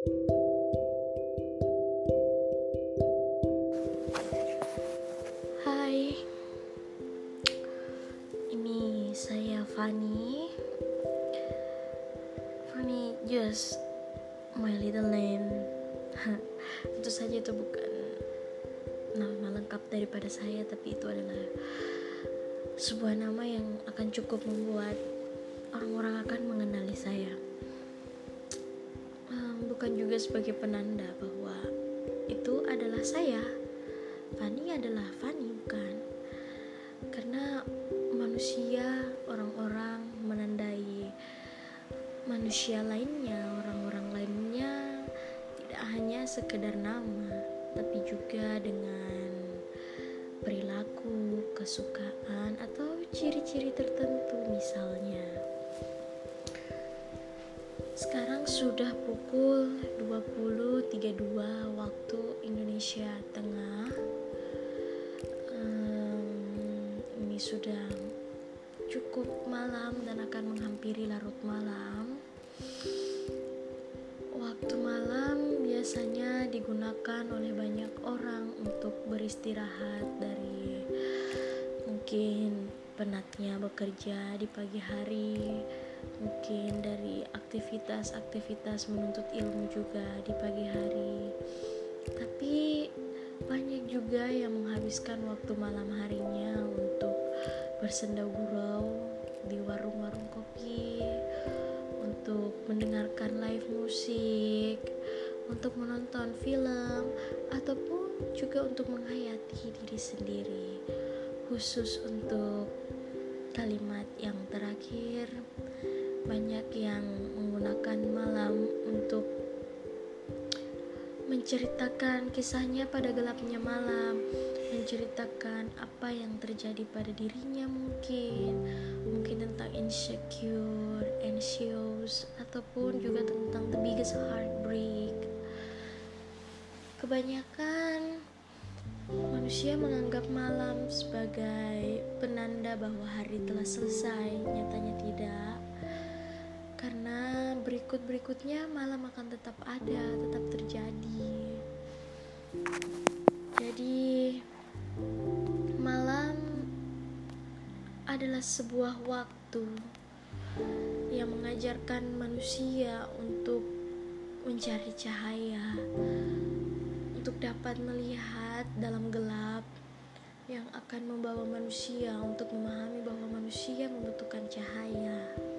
Hai, ini saya Fanny. Fanny just my little name. Tentu saja itu bukan nama lengkap daripada saya, tapi itu adalah sebuah nama yang akan cukup membuat orang-orang akan mengenali saya. Juga sebagai penanda bahwa itu adalah saya. Fanny adalah Fanny bukan karena manusia orang-orang menandai manusia lainnya orang-orang lainnya tidak hanya sekedar nama tapi juga dengan perilaku kesukaan atau ciri-ciri tertentu misalnya sekarang sudah pukul 20.32 waktu Indonesia Tengah sudah cukup malam dan akan menghampiri larut malam. Waktu malam biasanya digunakan oleh banyak orang untuk beristirahat dari mungkin penatnya bekerja di pagi hari, mungkin dari aktivitas-aktivitas menuntut ilmu juga di pagi hari. Tapi banyak juga yang menghabiskan waktu malam harinya untuk bersenda gurau di warung-warung kopi untuk mendengarkan live musik untuk menonton film ataupun juga untuk menghayati diri sendiri khusus untuk kalimat yang terakhir banyak yang menggunakan malam untuk menceritakan kisahnya pada gelapnya malam menceritakan apa yang terjadi pada dirinya mungkin mungkin tentang insecure, anxious ataupun juga tentang the biggest heartbreak. Kebanyakan manusia menganggap malam sebagai penanda bahwa hari telah selesai nyatanya tidak karena berikut-berikutnya malam akan tetap ada, tetap terjadi. Jadi, Malam adalah sebuah waktu yang mengajarkan manusia untuk mencari cahaya, untuk dapat melihat dalam gelap yang akan membawa manusia untuk memahami bahwa manusia membutuhkan cahaya.